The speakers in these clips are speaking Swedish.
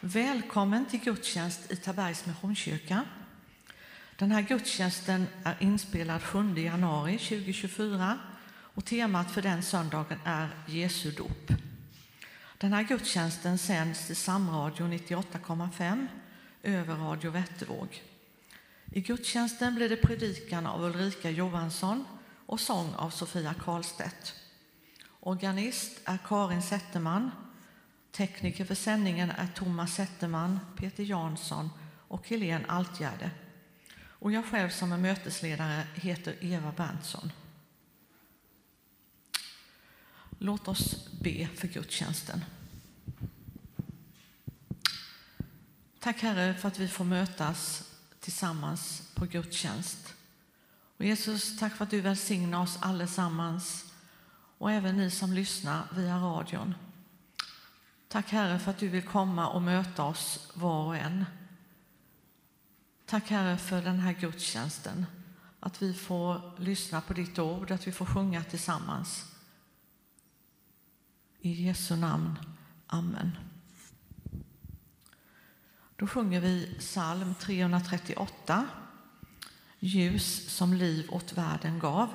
Välkommen till gudstjänst i Tabergs Missionskyrka. Den här gudstjänsten är inspelad 7 januari 2024 och temat för den söndagen är Jesu dop. Den här gudstjänsten sänds i Samradio 98,5 över Radio Vättervåg. I gudstjänsten blir det predikan av Ulrika Johansson och sång av Sofia Karlstedt. Organist är Karin Zetterman Tekniker för sändningen är Thomas Zetterman, Peter Jansson och Helene Altgärde. Och jag själv som är mötesledare heter Eva Berntsson. Låt oss be för gudstjänsten. Tack Herre för att vi får mötas tillsammans på gudstjänst. Och Jesus, tack för att du välsignar oss allesammans och även ni som lyssnar via radion. Tack Herre för att du vill komma och möta oss var och en. Tack Herre för den här gudstjänsten, att vi får lyssna på ditt ord, att vi får sjunga tillsammans. I Jesu namn. Amen. Då sjunger vi psalm 338, Ljus som liv åt världen gav.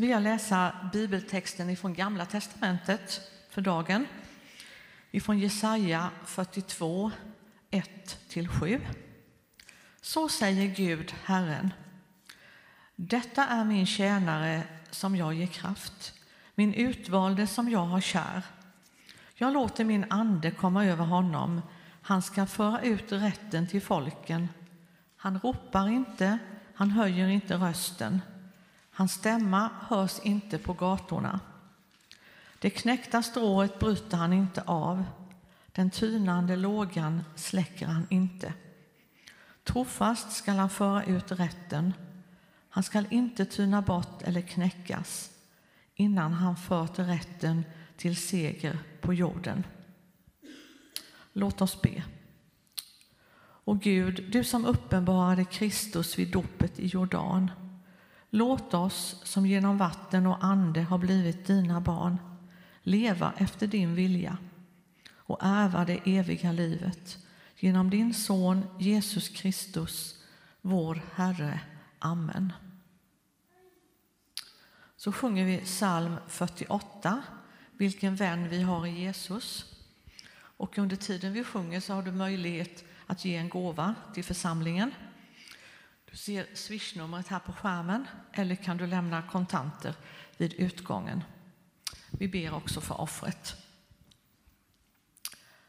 Så vill jag läsa bibeltexten ifrån Gamla testamentet för dagen. Ifrån Jesaja 42, 1-7. Så säger Gud, Herren. Detta är min tjänare som jag ger kraft, min utvalde som jag har kär. Jag låter min ande komma över honom. Han ska föra ut rätten till folken. Han ropar inte, han höjer inte rösten. Hans stämma hörs inte på gatorna. Det knäckta strået bryter han inte av. Den tynande lågan släcker han inte. Trofast skall han föra ut rätten. Han skall inte tyna bort eller knäckas innan han fört rätten till seger på jorden. Låt oss be. O Gud, du som uppenbarade Kristus vid dopet i Jordan. Låt oss som genom vatten och ande har blivit dina barn leva efter din vilja och ärva det eviga livet genom din son Jesus Kristus, vår Herre. Amen. Så sjunger vi psalm 48, Vilken vän vi har i Jesus. Och under tiden vi sjunger så har du möjlighet att ge en gåva till församlingen. Du ser swishnumret här på skärmen eller kan du lämna kontanter vid utgången. Vi ber också för offret.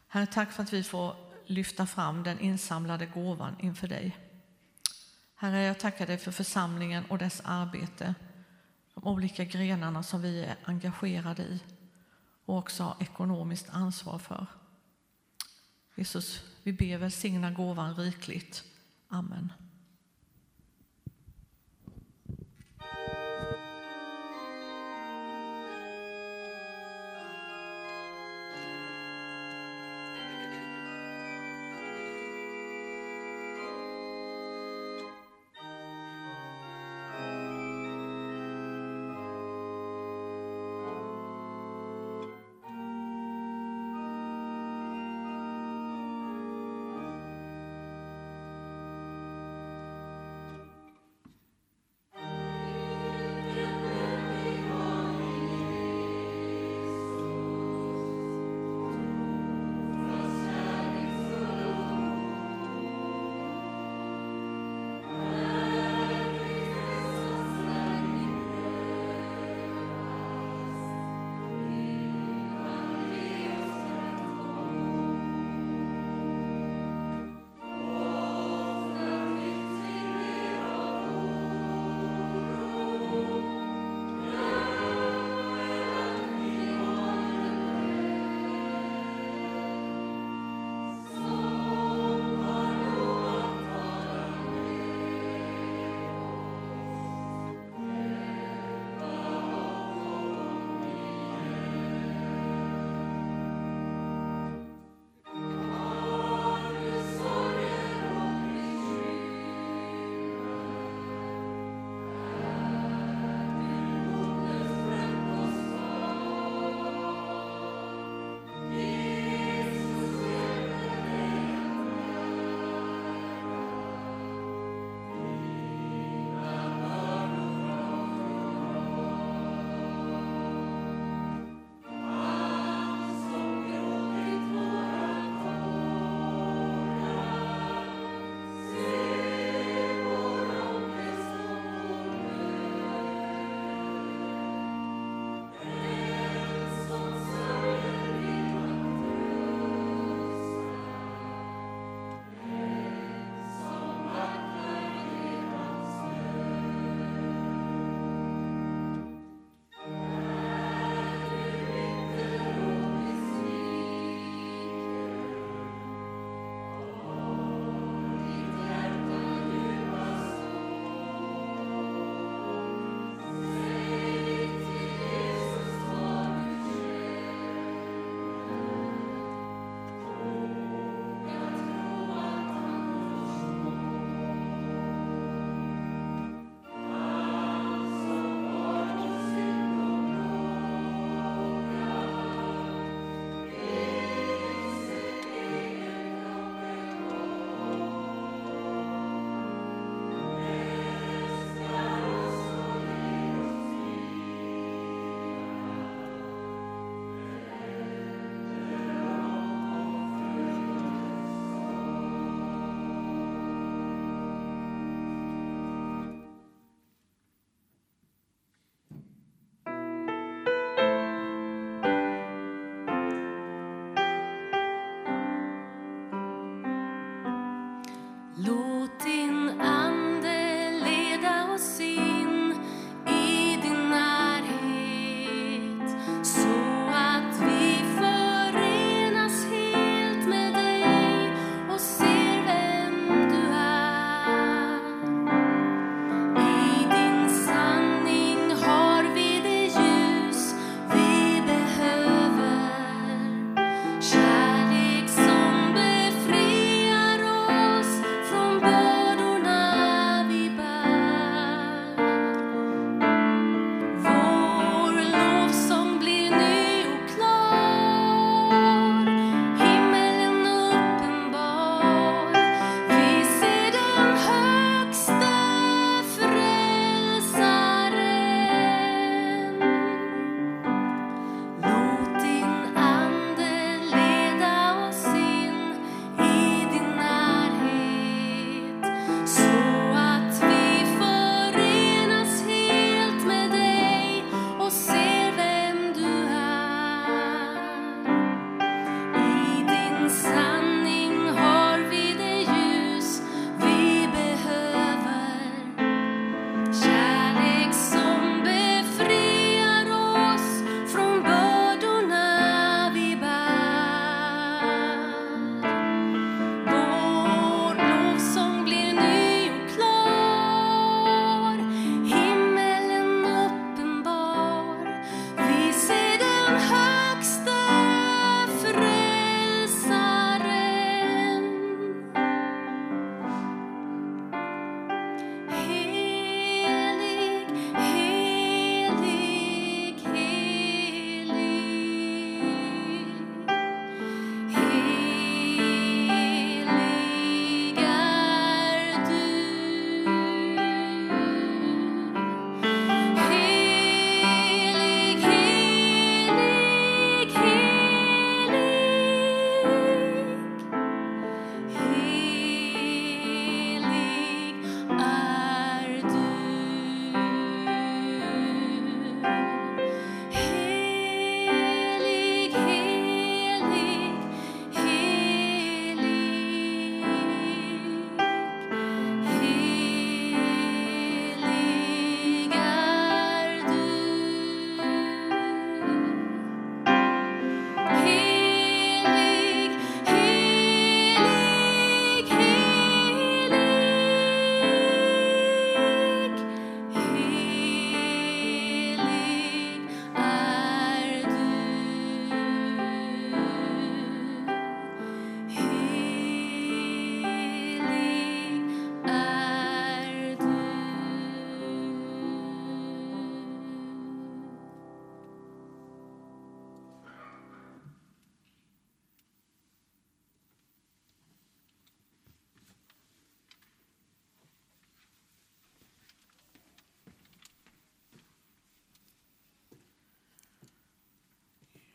Herre, tack för att vi får lyfta fram den insamlade gåvan inför dig. Herre, jag tackar dig för församlingen och dess arbete, de olika grenarna som vi är engagerade i och också har ekonomiskt ansvar för. Jesus, vi ber välsigna gåvan rikligt. Amen.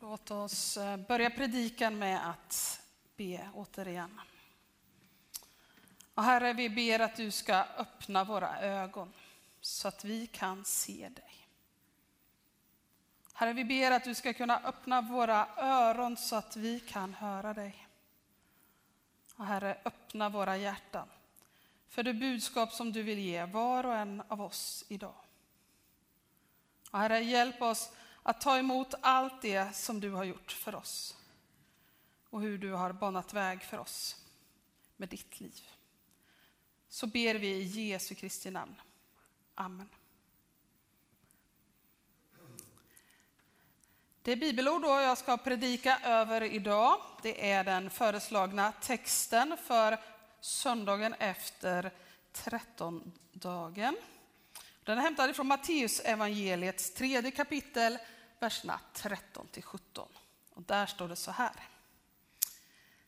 Låt oss eh, börja predikan med att be återigen. Och herre, vi ber att du ska öppna våra ögon så att vi kan se dig. Herre, vi ber att du ska kunna öppna våra öron så att vi kan höra dig. Och herre, öppna våra hjärtan för det budskap som du vill ge var och en av oss idag. Och herre, hjälp oss att ta emot allt det som du har gjort för oss och hur du har banat väg för oss med ditt liv. Så ber vi i Jesu Kristi namn. Amen. Det bibelord då jag ska predika över idag, det är den föreslagna texten för söndagen efter trettondagen. Den är hämtad från Matteus evangeliets tredje kapitel, verserna 13 till 17. Och där står det så här.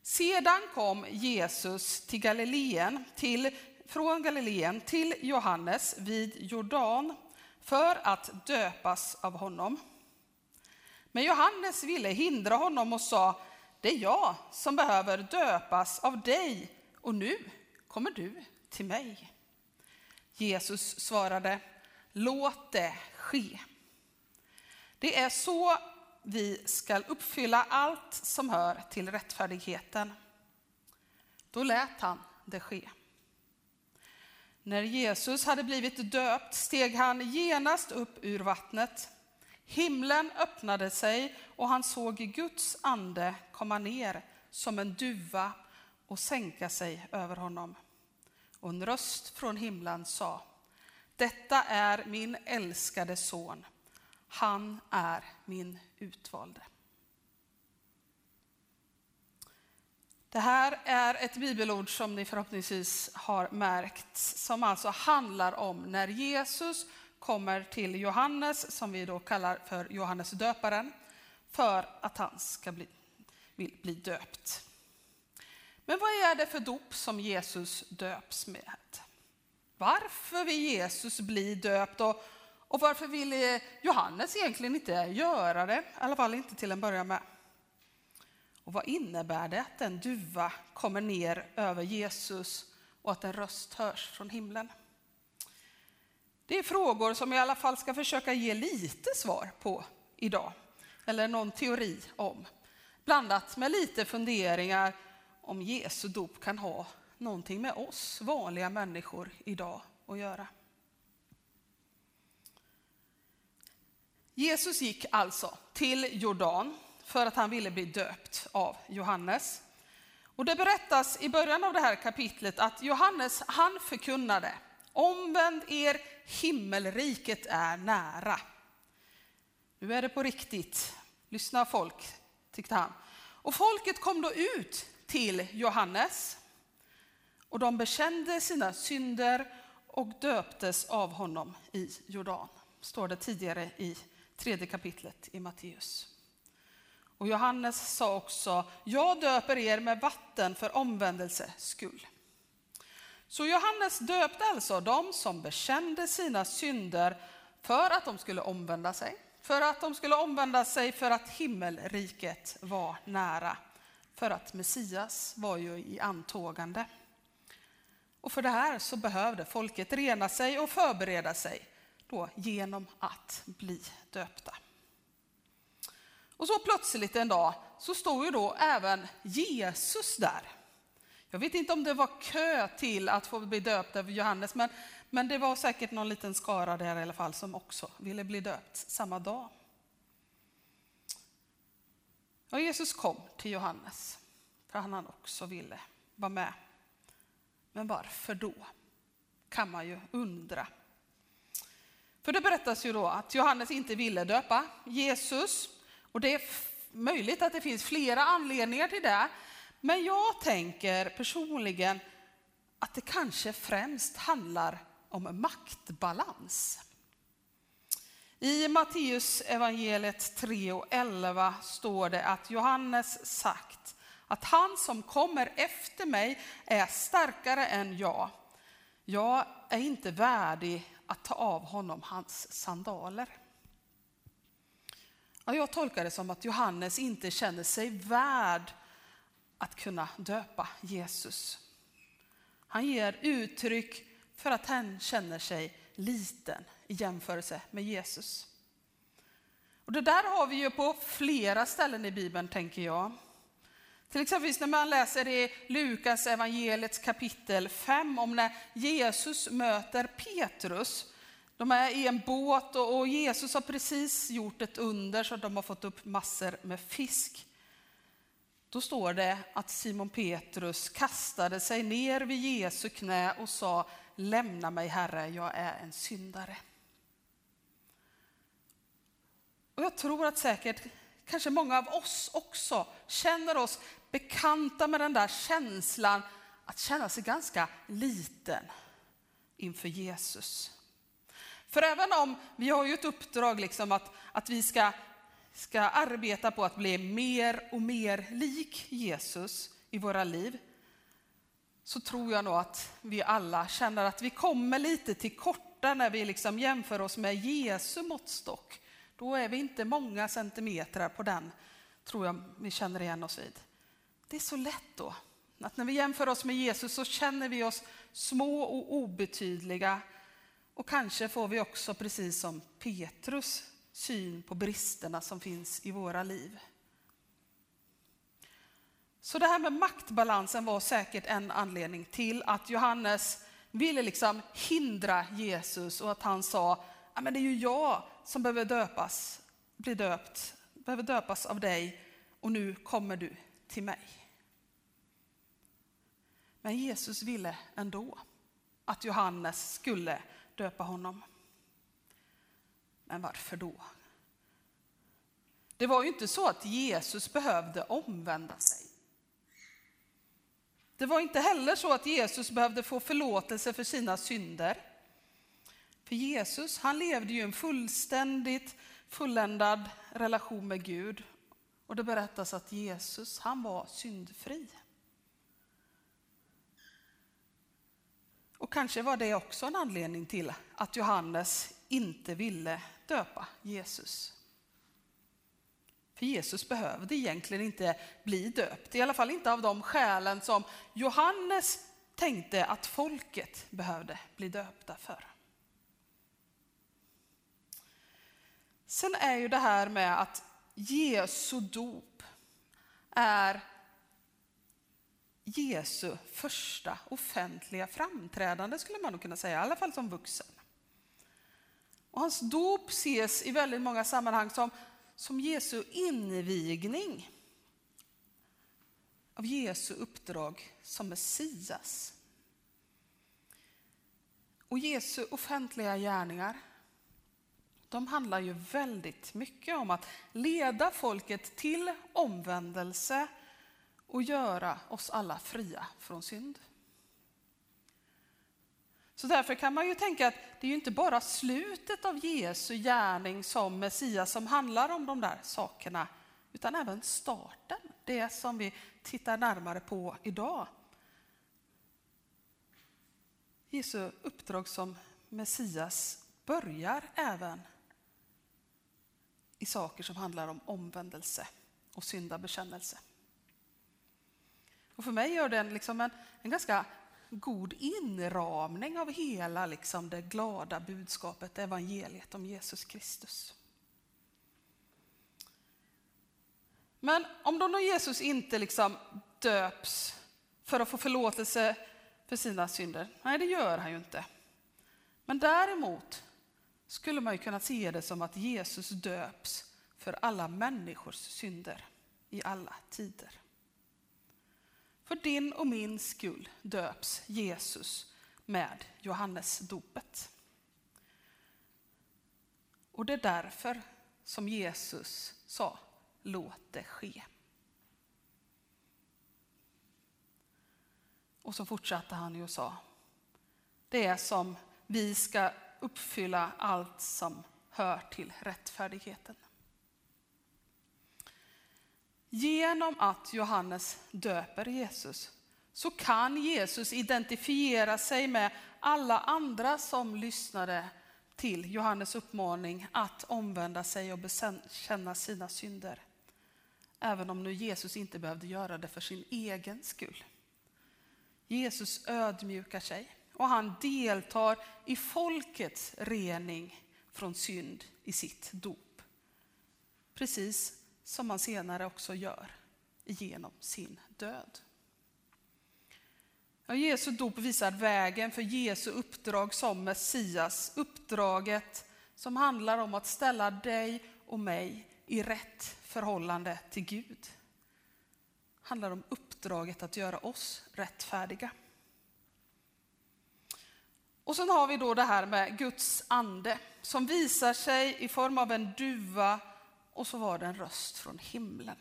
Sedan kom Jesus till Galileen, till, från Galileen till Johannes vid Jordan för att döpas av honom. Men Johannes ville hindra honom och sa, det är jag som behöver döpas av dig och nu kommer du till mig. Jesus svarade, låt det ske. Det är så vi ska uppfylla allt som hör till rättfärdigheten. Då lät han det ske. När Jesus hade blivit döpt steg han genast upp ur vattnet. Himlen öppnade sig och han såg Guds ande komma ner som en duva och sänka sig över honom. Och en röst från himlen sa, detta är min älskade son han är min utvalde. Det här är ett bibelord som ni förhoppningsvis har märkt, som alltså handlar om när Jesus kommer till Johannes, som vi då kallar för Johannes döparen, för att han ska bli, vill bli döpt. Men vad är det för dop som Jesus döps med? Varför vill Jesus bli döpt och och varför ville eh, Johannes egentligen inte göra det? I alla fall inte till en början med. Och vad innebär det att en duva kommer ner över Jesus och att en röst hörs från himlen? Det är frågor som jag i alla fall ska försöka ge lite svar på idag, eller någon teori om. Blandat med lite funderingar om Jesu dop kan ha någonting med oss vanliga människor idag att göra. Jesus gick alltså till Jordan för att han ville bli döpt av Johannes. Och det berättas i början av det här kapitlet att Johannes han förkunnade omvänd er, himmelriket är nära. Nu är det på riktigt. Lyssna folk, tyckte han. Och folket kom då ut till Johannes och de bekände sina synder och döptes av honom i Jordan, står det tidigare i tredje kapitlet i Matteus. Och Johannes sa också, jag döper er med vatten för omvändelse skull. Så Johannes döpte alltså de som bekände sina synder för att de skulle omvända sig. För att de skulle omvända sig för att himmelriket var nära. För att Messias var ju i antågande. Och för det här så behövde folket rena sig och förbereda sig då genom att bli döpta. Och så plötsligt en dag så stod ju då även Jesus där. Jag vet inte om det var kö till att få bli döpt av Johannes, men, men det var säkert någon liten skara där i alla fall som också ville bli döpt samma dag. Och Jesus kom till Johannes för han också ville vara med. Men varför då? Kan man ju undra. För det berättas ju då att Johannes inte ville döpa Jesus. Och det är möjligt att det finns flera anledningar till det. Men jag tänker personligen att det kanske främst handlar om maktbalans. I Matteus evangeliet 3 och 11 står det att Johannes sagt att han som kommer efter mig är starkare än jag. Jag är inte värdig att ta av honom hans sandaler. Ja, jag tolkar det som att Johannes inte känner sig värd att kunna döpa Jesus. Han ger uttryck för att han känner sig liten i jämförelse med Jesus. Och det där har vi ju på flera ställen i Bibeln, tänker jag. Till exempel när man läser i Lukas evangeliets kapitel 5 om när Jesus möter Petrus. De är i en båt och Jesus har precis gjort ett under så de har fått upp massor med fisk. Då står det att Simon Petrus kastade sig ner vid Jesu knä och sa Lämna mig Herre, jag är en syndare. Och jag tror att säkert kanske många av oss också känner oss bekanta med den där känslan att känna sig ganska liten inför Jesus. För även om vi har ju ett uppdrag liksom att, att vi ska, ska arbeta på att bli mer och mer lik Jesus i våra liv, så tror jag nog att vi alla känner att vi kommer lite till korta när vi liksom jämför oss med Jesu måttstock. Då är vi inte många centimeter på den, tror jag vi känner igen oss vid. Det är så lätt då, att när vi jämför oss med Jesus så känner vi oss små och obetydliga. Och kanske får vi också, precis som Petrus, syn på bristerna som finns i våra liv. Så det här med maktbalansen var säkert en anledning till att Johannes ville liksom hindra Jesus och att han sa, men det är ju jag som behöver döpas, bli döpt, behöver döpas av dig och nu kommer du till mig. Men Jesus ville ändå att Johannes skulle döpa honom. Men varför då? Det var ju inte så att Jesus behövde omvända sig. Det var inte heller så att Jesus behövde få förlåtelse för sina synder. För Jesus, han levde ju en fullständigt fulländad relation med Gud. Och det berättas att Jesus, han var syndfri. Och kanske var det också en anledning till att Johannes inte ville döpa Jesus. För Jesus behövde egentligen inte bli döpt, i alla fall inte av de skälen som Johannes tänkte att folket behövde bli döpta för. Sen är ju det här med att Jesu dop är Jesu första offentliga framträdande skulle man nog kunna säga, i alla fall som vuxen. Och hans dop ses i väldigt många sammanhang som, som Jesu invigning av Jesu uppdrag som Messias. Och Jesu offentliga gärningar, de handlar ju väldigt mycket om att leda folket till omvändelse och göra oss alla fria från synd. Så därför kan man ju tänka att det är ju inte bara slutet av Jesu gärning som Messias som handlar om de där sakerna, utan även starten, det som vi tittar närmare på idag. Jesu uppdrag som Messias börjar även i saker som handlar om omvändelse och syndabekännelse. Och för mig gör den liksom en, en ganska god inramning av hela liksom det glada budskapet, evangeliet om Jesus Kristus. Men om då Jesus inte liksom döps för att få förlåtelse för sina synder, nej det gör han ju inte. Men däremot skulle man ju kunna se det som att Jesus döps för alla människors synder i alla tider. För din och min skull döps Jesus med Johannesdopet. Och det är därför som Jesus sa, låt det ske. Och så fortsatte han ju och sa, det är som vi ska uppfylla allt som hör till rättfärdigheten. Genom att Johannes döper Jesus så kan Jesus identifiera sig med alla andra som lyssnade till Johannes uppmaning att omvända sig och bekänna sina synder. Även om nu Jesus inte behövde göra det för sin egen skull. Jesus ödmjukar sig och han deltar i folkets rening från synd i sitt dop. Precis som han senare också gör genom sin död. Ja, Jesu dop visar vägen för Jesu uppdrag som Messias. Uppdraget som handlar om att ställa dig och mig i rätt förhållande till Gud. Det handlar om uppdraget att göra oss rättfärdiga. Och sen har vi då det här med Guds ande som visar sig i form av en duva och så var det en röst från himlen.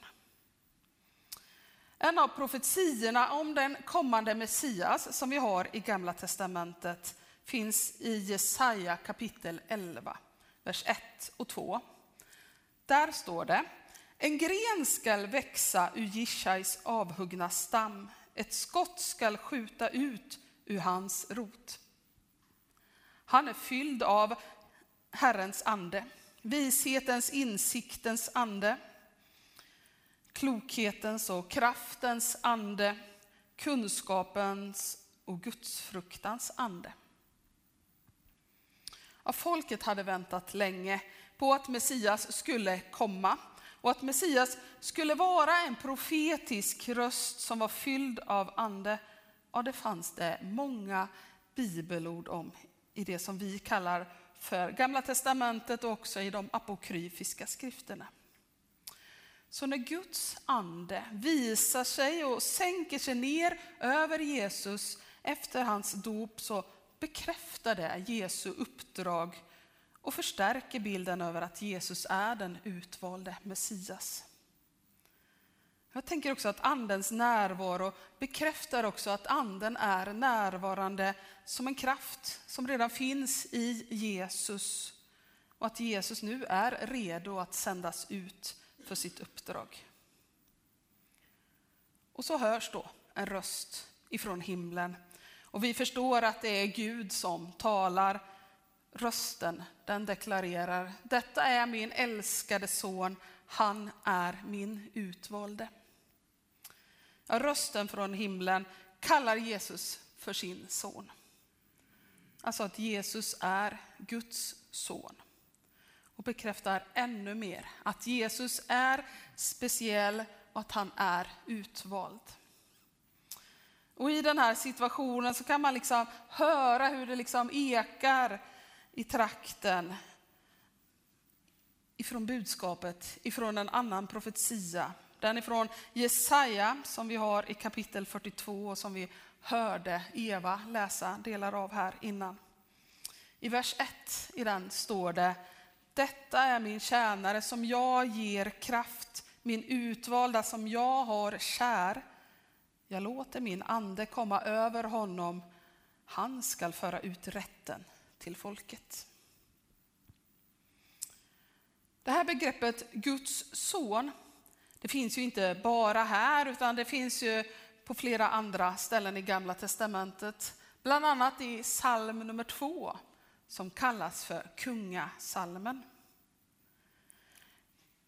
En av profetiorna om den kommande Messias som vi har i Gamla testamentet finns i Jesaja kapitel 11, vers 1 och 2. Där står det, en gren skall växa ur Jishais avhuggna stam, ett skott skall skjuta ut ur hans rot. Han är fylld av Herrens ande, vishetens, insiktens ande, klokhetens och kraftens ande, kunskapens och gudsfruktans ande. Ja, folket hade väntat länge på att Messias skulle komma och att Messias skulle vara en profetisk röst som var fylld av ande. Ja, det fanns det många bibelord om i det som vi kallar för Gamla testamentet och också i de apokryfiska skrifterna. Så när Guds ande visar sig och sänker sig ner över Jesus efter hans dop så bekräftar det Jesu uppdrag och förstärker bilden över att Jesus är den utvalde Messias. Jag tänker också att andens närvaro bekräftar också att anden är närvarande som en kraft som redan finns i Jesus och att Jesus nu är redo att sändas ut för sitt uppdrag. Och så hörs då en röst ifrån himlen och vi förstår att det är Gud som talar. Rösten, den deklarerar, detta är min älskade son, han är min utvalde. Rösten från himlen kallar Jesus för sin son. Alltså att Jesus är Guds son och bekräftar ännu mer att Jesus är speciell och att han är utvald. Och I den här situationen så kan man liksom höra hur det liksom ekar i trakten ifrån budskapet, ifrån en annan profetia. Den är från Jesaja som vi har i kapitel 42 och som vi hörde Eva läsa delar av här innan. I vers 1 i den står det detta är min tjänare som jag ger kraft, min utvalda som jag har kär. Jag låter min ande komma över honom. Han skall föra ut rätten till folket. Det här begreppet Guds son, det finns ju inte bara här utan det finns ju på flera andra ställen i Gamla testamentet. Bland annat i psalm nummer två som kallas för kungasalmen.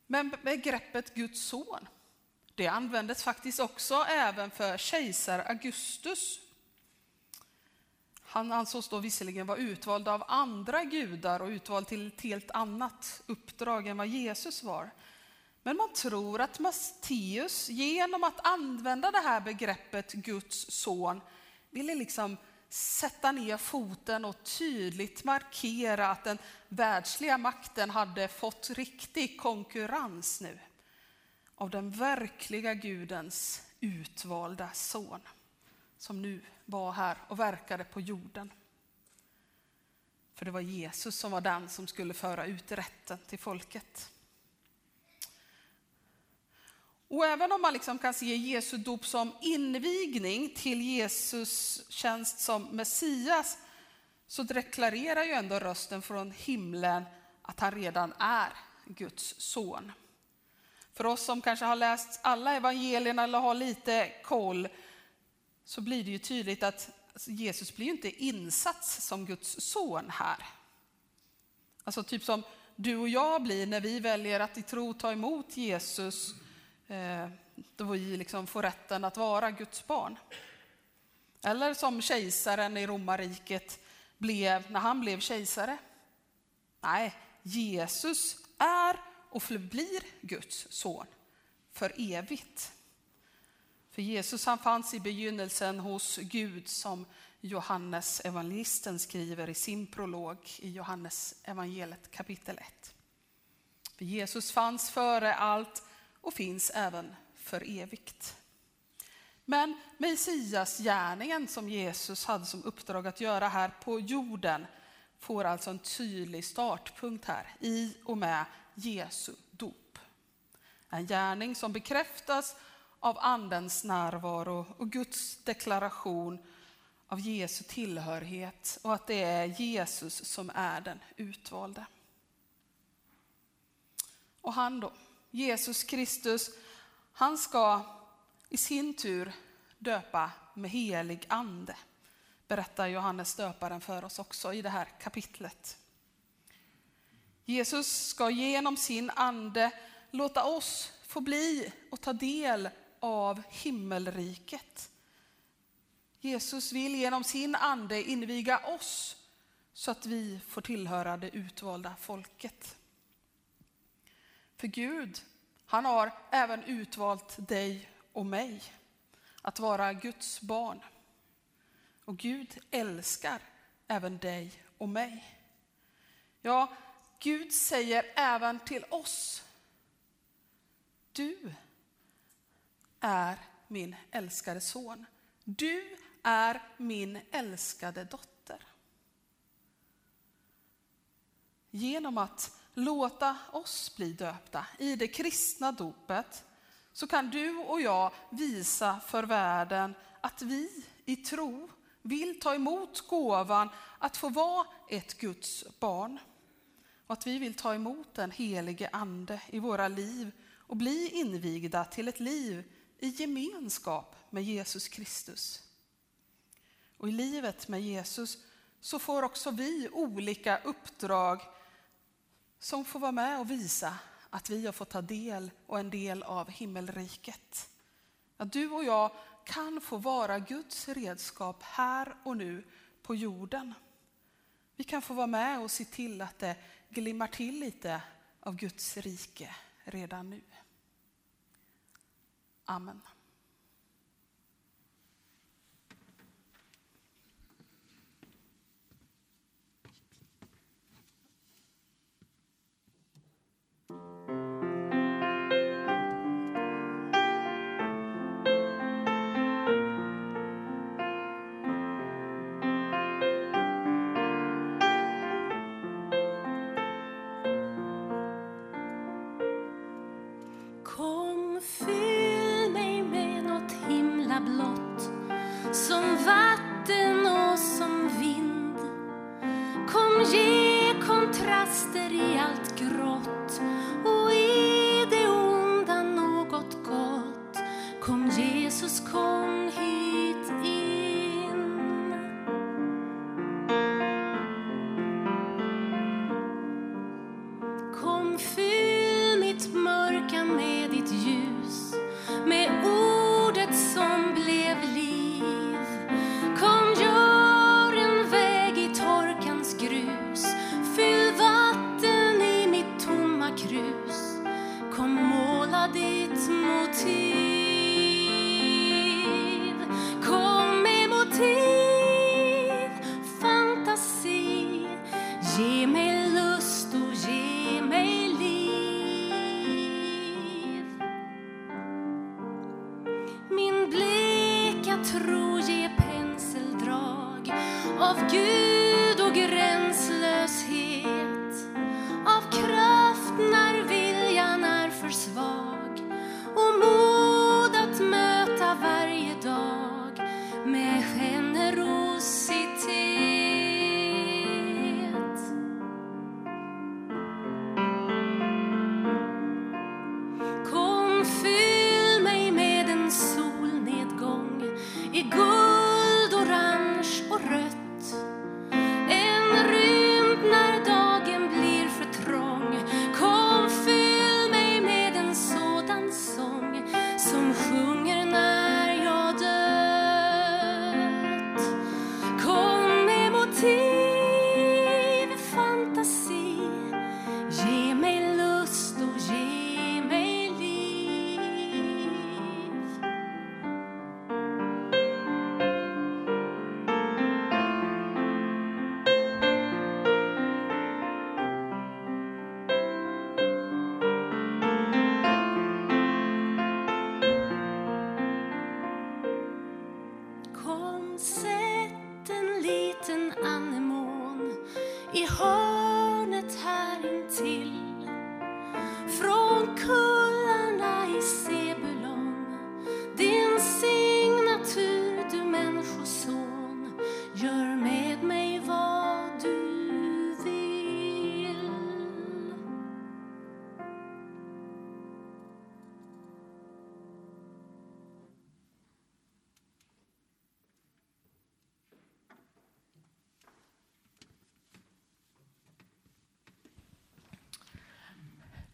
Men begreppet Guds son, det användes faktiskt också även för kejsar Augustus. Han ansågs då visserligen vara utvald av andra gudar och utvald till ett helt annat uppdrag än vad Jesus var. Men man tror att Matteus genom att använda det här begreppet Guds son ville liksom sätta ner foten och tydligt markera att den världsliga makten hade fått riktig konkurrens nu av den verkliga Gudens utvalda son som nu var här och verkade på jorden. För det var Jesus som var den som skulle föra ut rätten till folket. Och även om man liksom kan se Jesu dop som invigning till Jesus tjänst som Messias så deklarerar ju ändå rösten från himlen att han redan är Guds son. För oss som kanske har läst alla evangelierna eller har lite koll så blir det ju tydligt att Jesus blir ju inte insatt som Guds son här. Alltså typ som du och jag blir när vi väljer att i tro ta emot Jesus, Eh, då vi liksom får rätten att vara Guds barn. Eller som kejsaren i romarriket blev när han blev kejsare. Nej, Jesus är och förblir Guds son för evigt. För Jesus han fanns i begynnelsen hos Gud som Johannes evangelisten skriver i sin prolog i Johannes evangeliet kapitel 1. För Jesus fanns före allt och finns även för evigt. Men Messias gärningen som Jesus hade som uppdrag att göra här på jorden får alltså en tydlig startpunkt här i och med Jesu dop. En gärning som bekräftas av Andens närvaro och Guds deklaration av Jesu tillhörighet och att det är Jesus som är den utvalde. Och han då, Jesus Kristus, han ska i sin tur döpa med helig ande, berättar Johannes döparen för oss också i det här kapitlet. Jesus ska genom sin ande låta oss få bli och ta del av himmelriket. Jesus vill genom sin ande inviga oss så att vi får tillhöra det utvalda folket. För Gud, han har även utvalt dig och mig att vara Guds barn. Och Gud älskar även dig och mig. Ja, Gud säger även till oss, du är min älskade son. Du är min älskade dotter. Genom att låta oss bli döpta i det kristna dopet så kan du och jag visa för världen att vi i tro vill ta emot gåvan att få vara ett Guds barn. Och att vi vill ta emot den helige ande i våra liv och bli invigda till ett liv i gemenskap med Jesus Kristus. Och i livet med Jesus så får också vi olika uppdrag som får vara med och visa att vi har fått ta del och en del av himmelriket. Att du och jag kan få vara Guds redskap här och nu på jorden. Vi kan få vara med och se till att det glimmar till lite av Guds rike redan nu. Amen.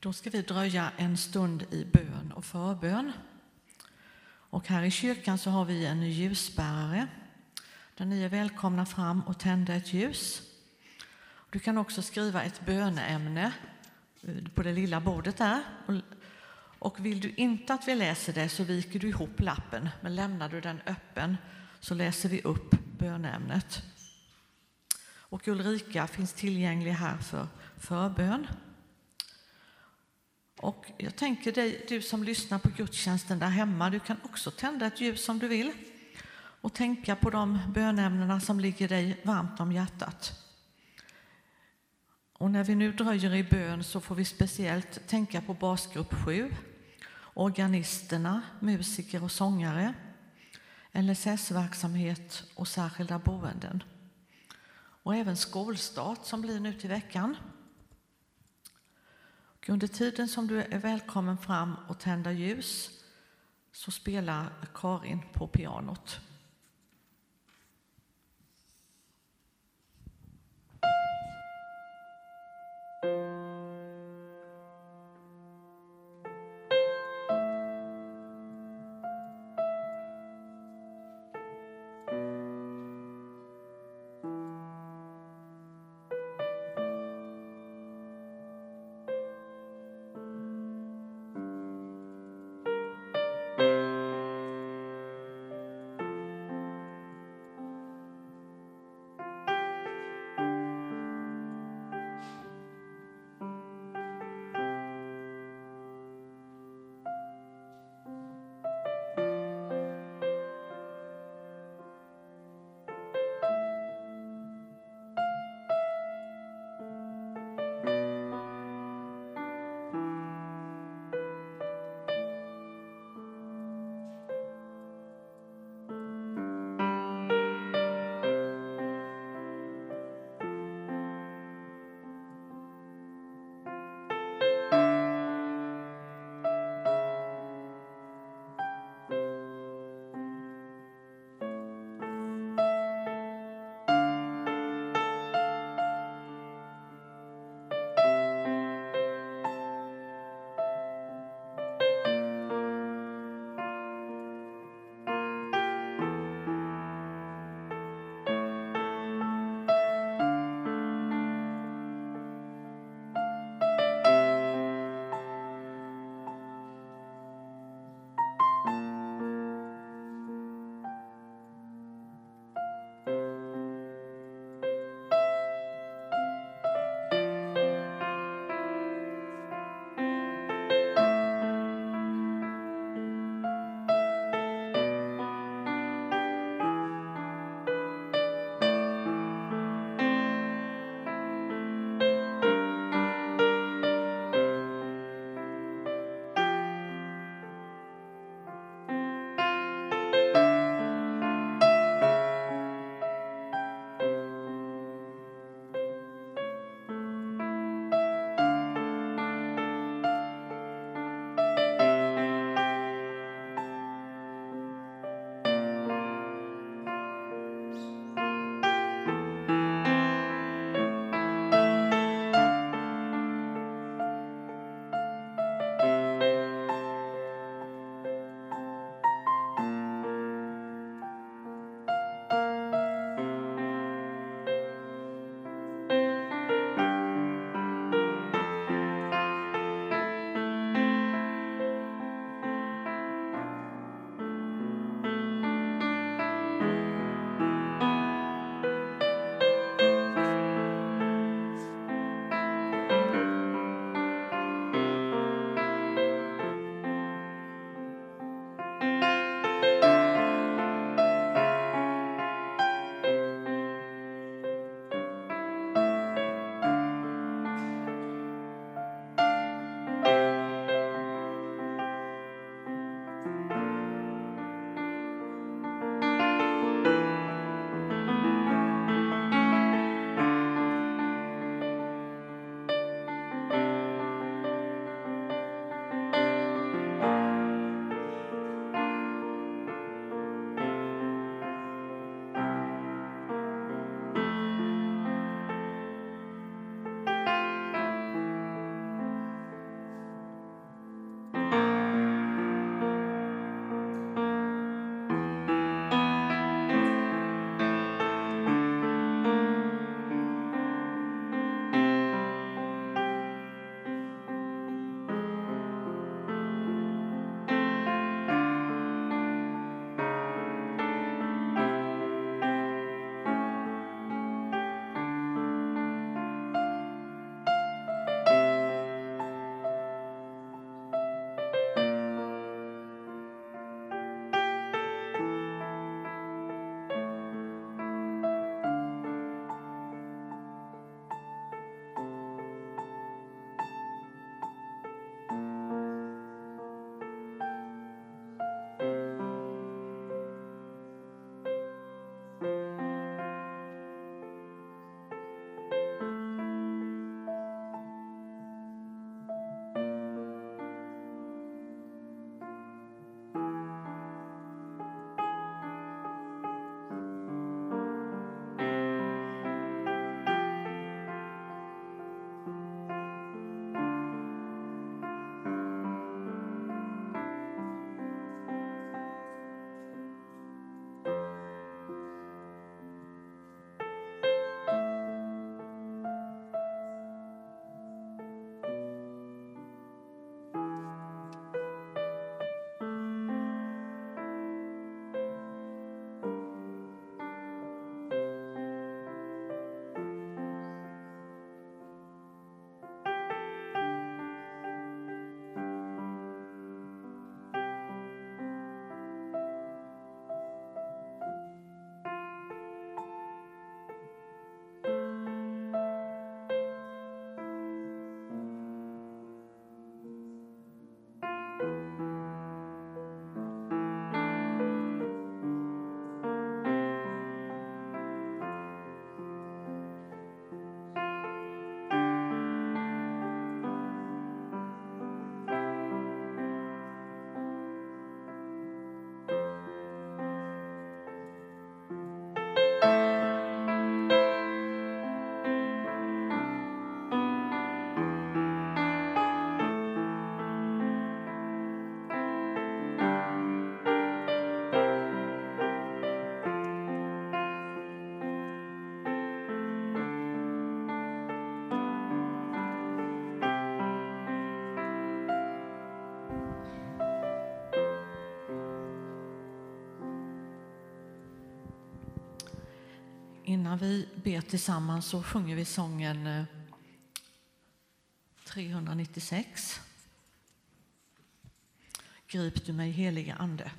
Då ska vi dröja en stund i bön och förbön. Och här i kyrkan så har vi en ljusbärare där ni är välkomna fram och tända ett ljus. Du kan också skriva ett böneämne eh, på det lilla bordet där. Och vill du inte att vi läser det så viker du ihop lappen, men lämnar du den öppen så läser vi upp bönämnet. Och Ulrika finns tillgänglig här för förbön. Och jag tänker dig, du som lyssnar på gudstjänsten där hemma, du kan också tända ett ljus om du vill och tänka på de bönämnena som ligger dig varmt om hjärtat. Och när vi nu dröjer i bön så får vi speciellt tänka på basgrupp 7, organisterna, musiker och sångare, LSS-verksamhet och särskilda boenden. Och även skolstart som blir nu till veckan. Och under tiden som du är välkommen fram och tända ljus så spelar Karin på pianot. Innan vi ber tillsammans så sjunger vi sången eh, 396. Grip du mig helige Ande.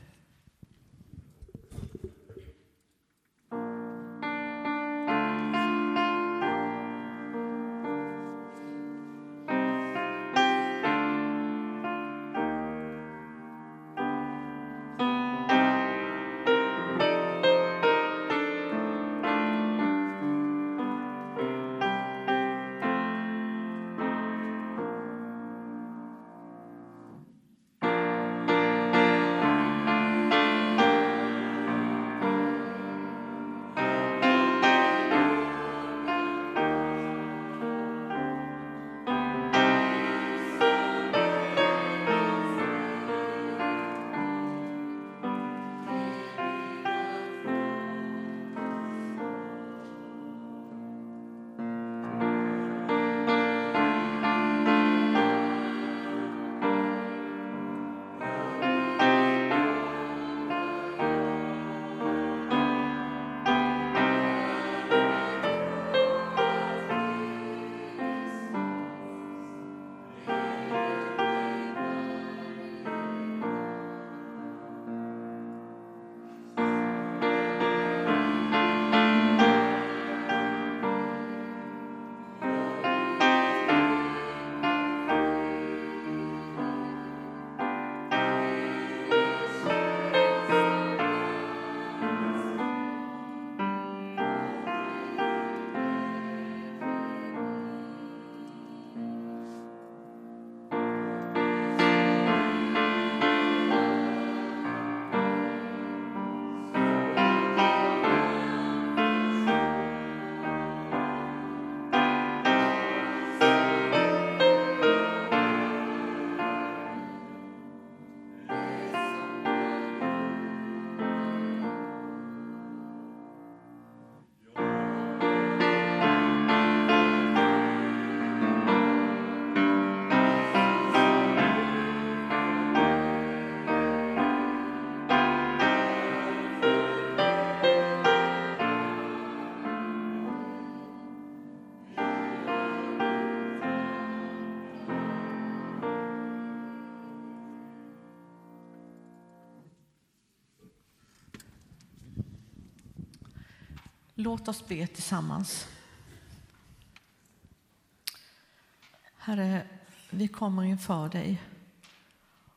Låt oss be tillsammans. Herre, vi kommer inför dig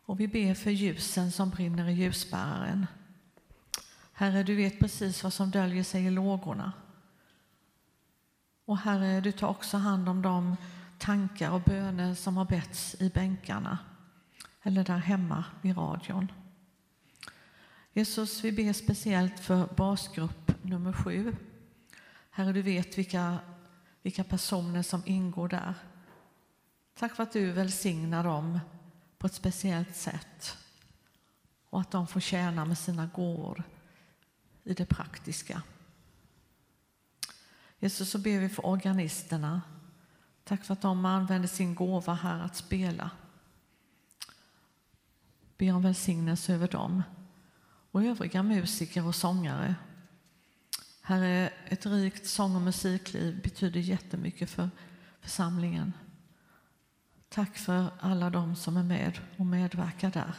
och vi ber för ljusen som brinner i ljusbäraren. Herre, du vet precis vad som döljer sig i lågorna. Och Herre, du tar också hand om de tankar och böner som har betts i bänkarna eller där hemma vid radion. Jesus, vi ber speciellt för basgrupp nummer sju Herre, du vet vilka, vilka personer som ingår där. Tack för att du välsignar dem på ett speciellt sätt och att de får tjäna med sina gåvor i det praktiska. Jesus, så ber vi för organisterna. Tack för att de använder sin gåva här att spela. Be om välsignelse över dem och övriga musiker och sångare. Herre, ett rikt sång och musikliv betyder jättemycket för församlingen. Tack för alla de som är med och medverkar där.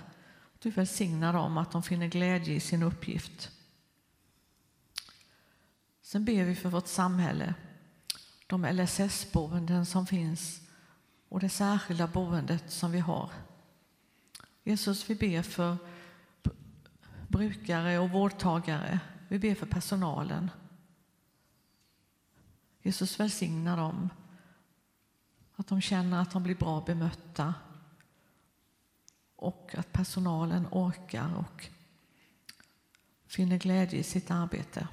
Du välsignar dem att de finner glädje i sin uppgift. Sen ber vi för vårt samhälle, de LSS-boenden som finns och det särskilda boendet som vi har. Jesus, vi ber för brukare och vårdtagare. Vi ber för personalen. Jesus välsignar dem. Att de känner att de blir bra bemötta och att personalen orkar och finner glädje i sitt arbete.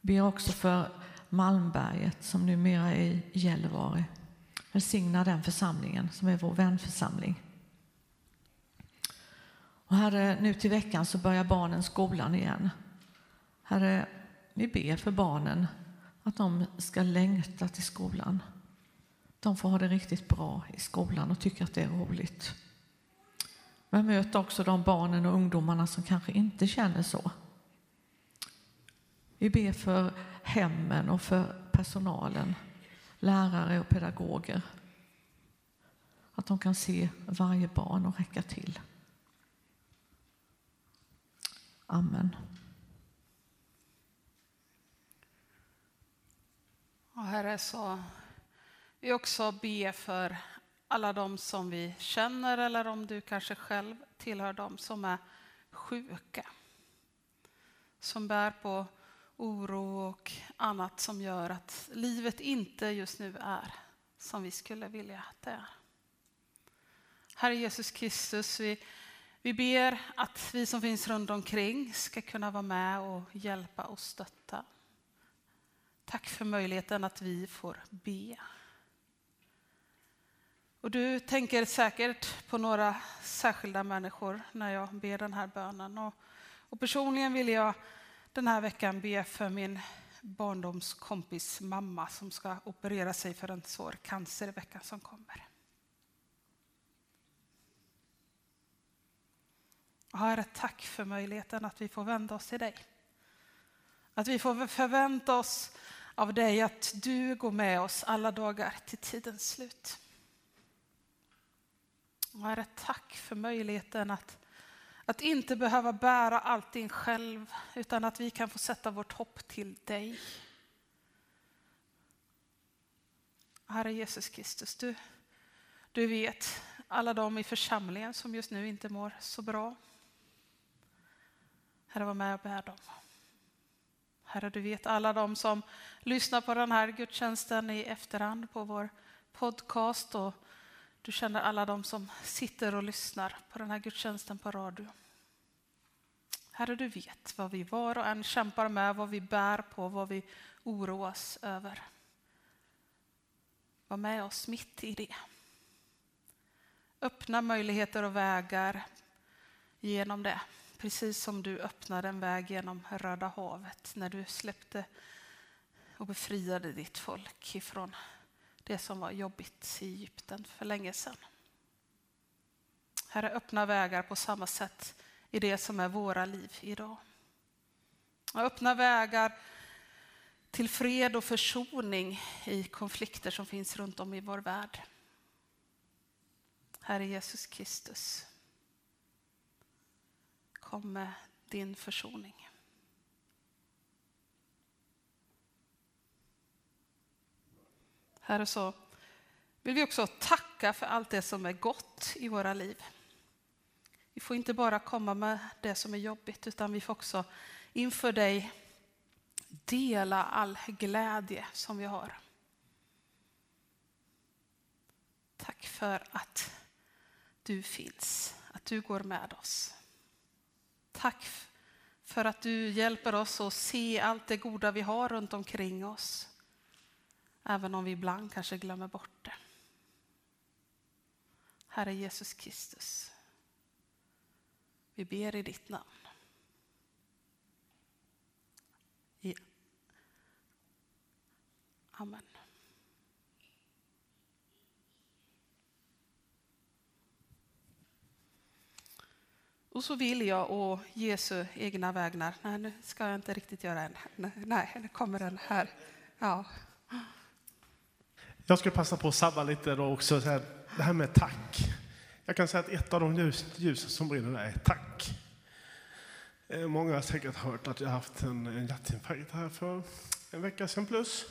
Ber också för Malmberget som numera är i Gällivare. Välsigna den församlingen som är vår vänförsamling. Och herre, nu till veckan så börjar barnen skolan igen. Herre, vi ber för barnen att de ska längta till skolan. De får ha det riktigt bra i skolan och tycka att det är roligt. Men möt också de barnen och ungdomarna som kanske inte känner så. Vi ber för hemmen och för personalen, lärare och pedagoger. Att de kan se varje barn och räcka till. Amen. Och Herre, så vi också be för alla de som vi känner eller om du kanske själv tillhör dem som är sjuka. Som bär på oro och annat som gör att livet inte just nu är som vi skulle vilja att det är. Herre Jesus Kristus, vi, vi ber att vi som finns runt omkring ska kunna vara med och hjälpa och stötta. Tack för möjligheten att vi får be. Och du tänker säkert på några särskilda människor när jag ber den här bönen. Och, och personligen vill jag den här veckan be för min barndomskompis mamma som ska operera sig för en svår cancer i veckan som kommer. Herre, tack för möjligheten att vi får vända oss till dig. Att vi får förvänta oss av dig att du går med oss alla dagar till tidens slut. Herre, tack för möjligheten att, att inte behöva bära allting själv utan att vi kan få sätta vårt hopp till dig. Herre Jesus Kristus, du, du vet alla de i församlingen som just nu inte mår så bra. Herre, var med och bär dem. Herre, du vet alla de som lyssnar på den här gudstjänsten i efterhand på vår podcast och du känner alla de som sitter och lyssnar på den här gudstjänsten på radio. Herre, du vet vad vi var och en kämpar med, vad vi bär på, vad vi oroas över. Var med oss mitt i det. Öppna möjligheter och vägar genom det. Precis som du öppnade en väg genom Röda havet när du släppte och befriade ditt folk ifrån det som var jobbigt i Egypten för länge sedan. Herre, öppna vägar på samma sätt i det som är våra liv idag. Och öppna vägar till fred och försoning i konflikter som finns runt om i vår värld. Herre Jesus Kristus, kom med din försoning. Herre, så vill vi också tacka för allt det som är gott i våra liv. Vi får inte bara komma med det som är jobbigt, utan vi får också inför dig dela all glädje som vi har. Tack för att du finns, att du går med oss. Tack för att du hjälper oss att se allt det goda vi har runt omkring oss. Även om vi ibland kanske glömmer bort det. Herre Jesus Kristus, vi ber i ditt namn. Amen. Och så vill jag å Jesu egna vägnar, nej nu ska jag inte riktigt göra en, nej nu kommer den här. Ja. Jag ska passa på att sabba lite då också, så här, det här med tack. Jag kan säga att ett av de ljus, ljus som brinner där är tack. Eh, många har säkert hört att jag haft en, en hjärtinfarkt här för en vecka sedan plus.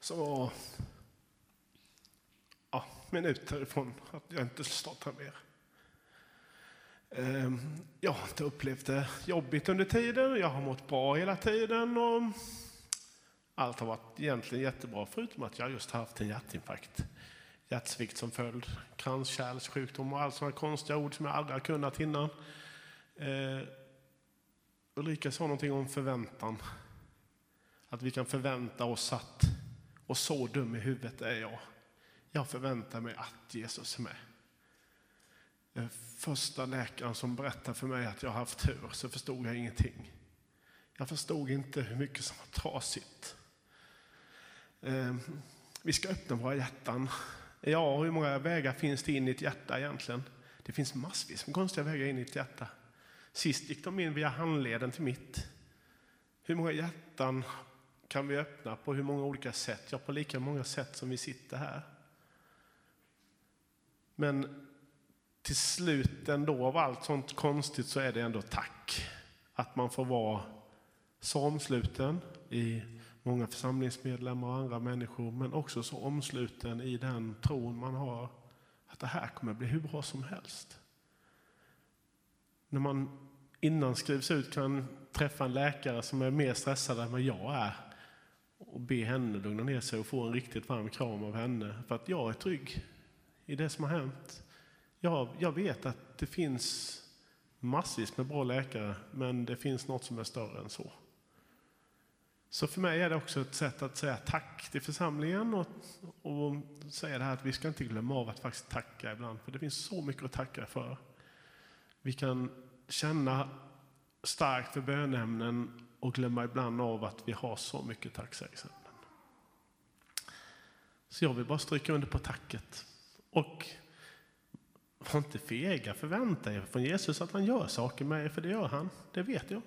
Så, ja, minuter ifrån att jag inte startar mer. Ehm, jag har inte upplevt det jobbigt under tiden, jag har mått bra hela tiden och allt har varit egentligen jättebra förutom att jag just haft en hjärtinfarkt. Hjärtsvikt som följd, kranskärlssjukdom och allt sådana konstiga ord som jag aldrig har kunnat innan. Eh, Ulrika sa någonting om förväntan. Att vi kan förvänta oss att, och så dum i huvudet är jag. Jag förväntar mig att Jesus är med. Eh, första läkaren som berättade för mig att jag haft tur så förstod jag ingenting. Jag förstod inte hur mycket som var trasigt. Eh, vi ska öppna våra hjärtan. Ja, hur många vägar finns det in i ett hjärta egentligen? Det finns massvis med konstiga vägar in i ett hjärta. Sist gick de in via handleden till mitt. Hur många hjärtan kan vi öppna på hur många olika sätt? Ja, på lika många sätt som vi sitter här. Men till slut ändå av allt sånt konstigt så är det ändå tack. Att man får vara så omsluten i många församlingsmedlemmar och andra människor, men också så omsluten i den tron man har att det här kommer bli hur bra som helst. När man innan skrivs ut kan träffa en läkare som är mer stressad än vad jag är och be henne lugna ner sig och få en riktigt varm kram av henne för att jag är trygg i det som har hänt. Jag, jag vet att det finns massvis med bra läkare, men det finns något som är större än så. Så för mig är det också ett sätt att säga tack till församlingen och, och säga det här att vi ska inte glömma av att faktiskt tacka ibland, för det finns så mycket att tacka för. Vi kan känna starkt för bönämnen och glömma ibland av att vi har så mycket tacksägelseämnen. Så jag vill bara stryka under på tacket. Och var inte fega, förvänta er från Jesus att han gör saker med er, för det gör han. Det vet jag.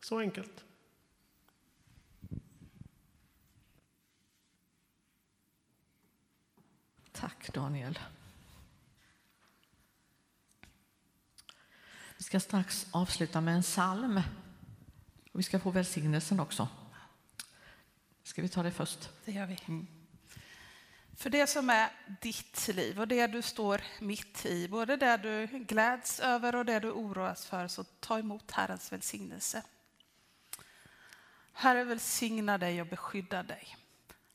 Så enkelt. Tack Daniel. Vi ska strax avsluta med en psalm. Vi ska få välsignelsen också. Ska vi ta det först? Det gör vi. Mm. För det som är ditt liv och det du står mitt i, både det du gläds över och det du oroas för, så ta emot Herrens välsignelse. Herre välsigna dig och beskydda dig.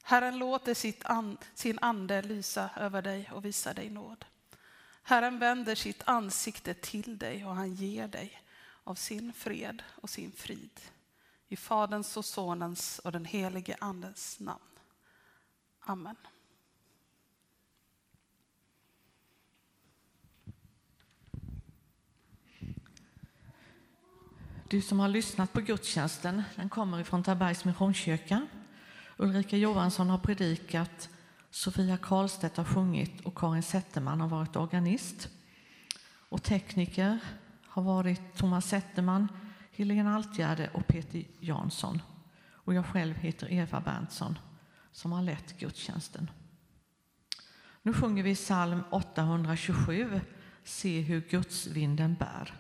Herren låter sitt an, sin ande lysa över dig och visa dig nåd. Herren vänder sitt ansikte till dig och han ger dig av sin fred och sin frid. I Faderns och Sonens och den helige Andens namn. Amen. Du som har lyssnat på gudstjänsten, den kommer ifrån Tabergs Missionskyrka. Ulrika Johansson har predikat, Sofia Karlstedt har sjungit och Karin Zetterman har varit organist. Och tekniker har varit Thomas Zetterman, Helene Altgärde och Peter Jansson. Och jag själv heter Eva Berntsson som har lett gudstjänsten. Nu sjunger vi psalm 827, Se hur Guds vinden bär.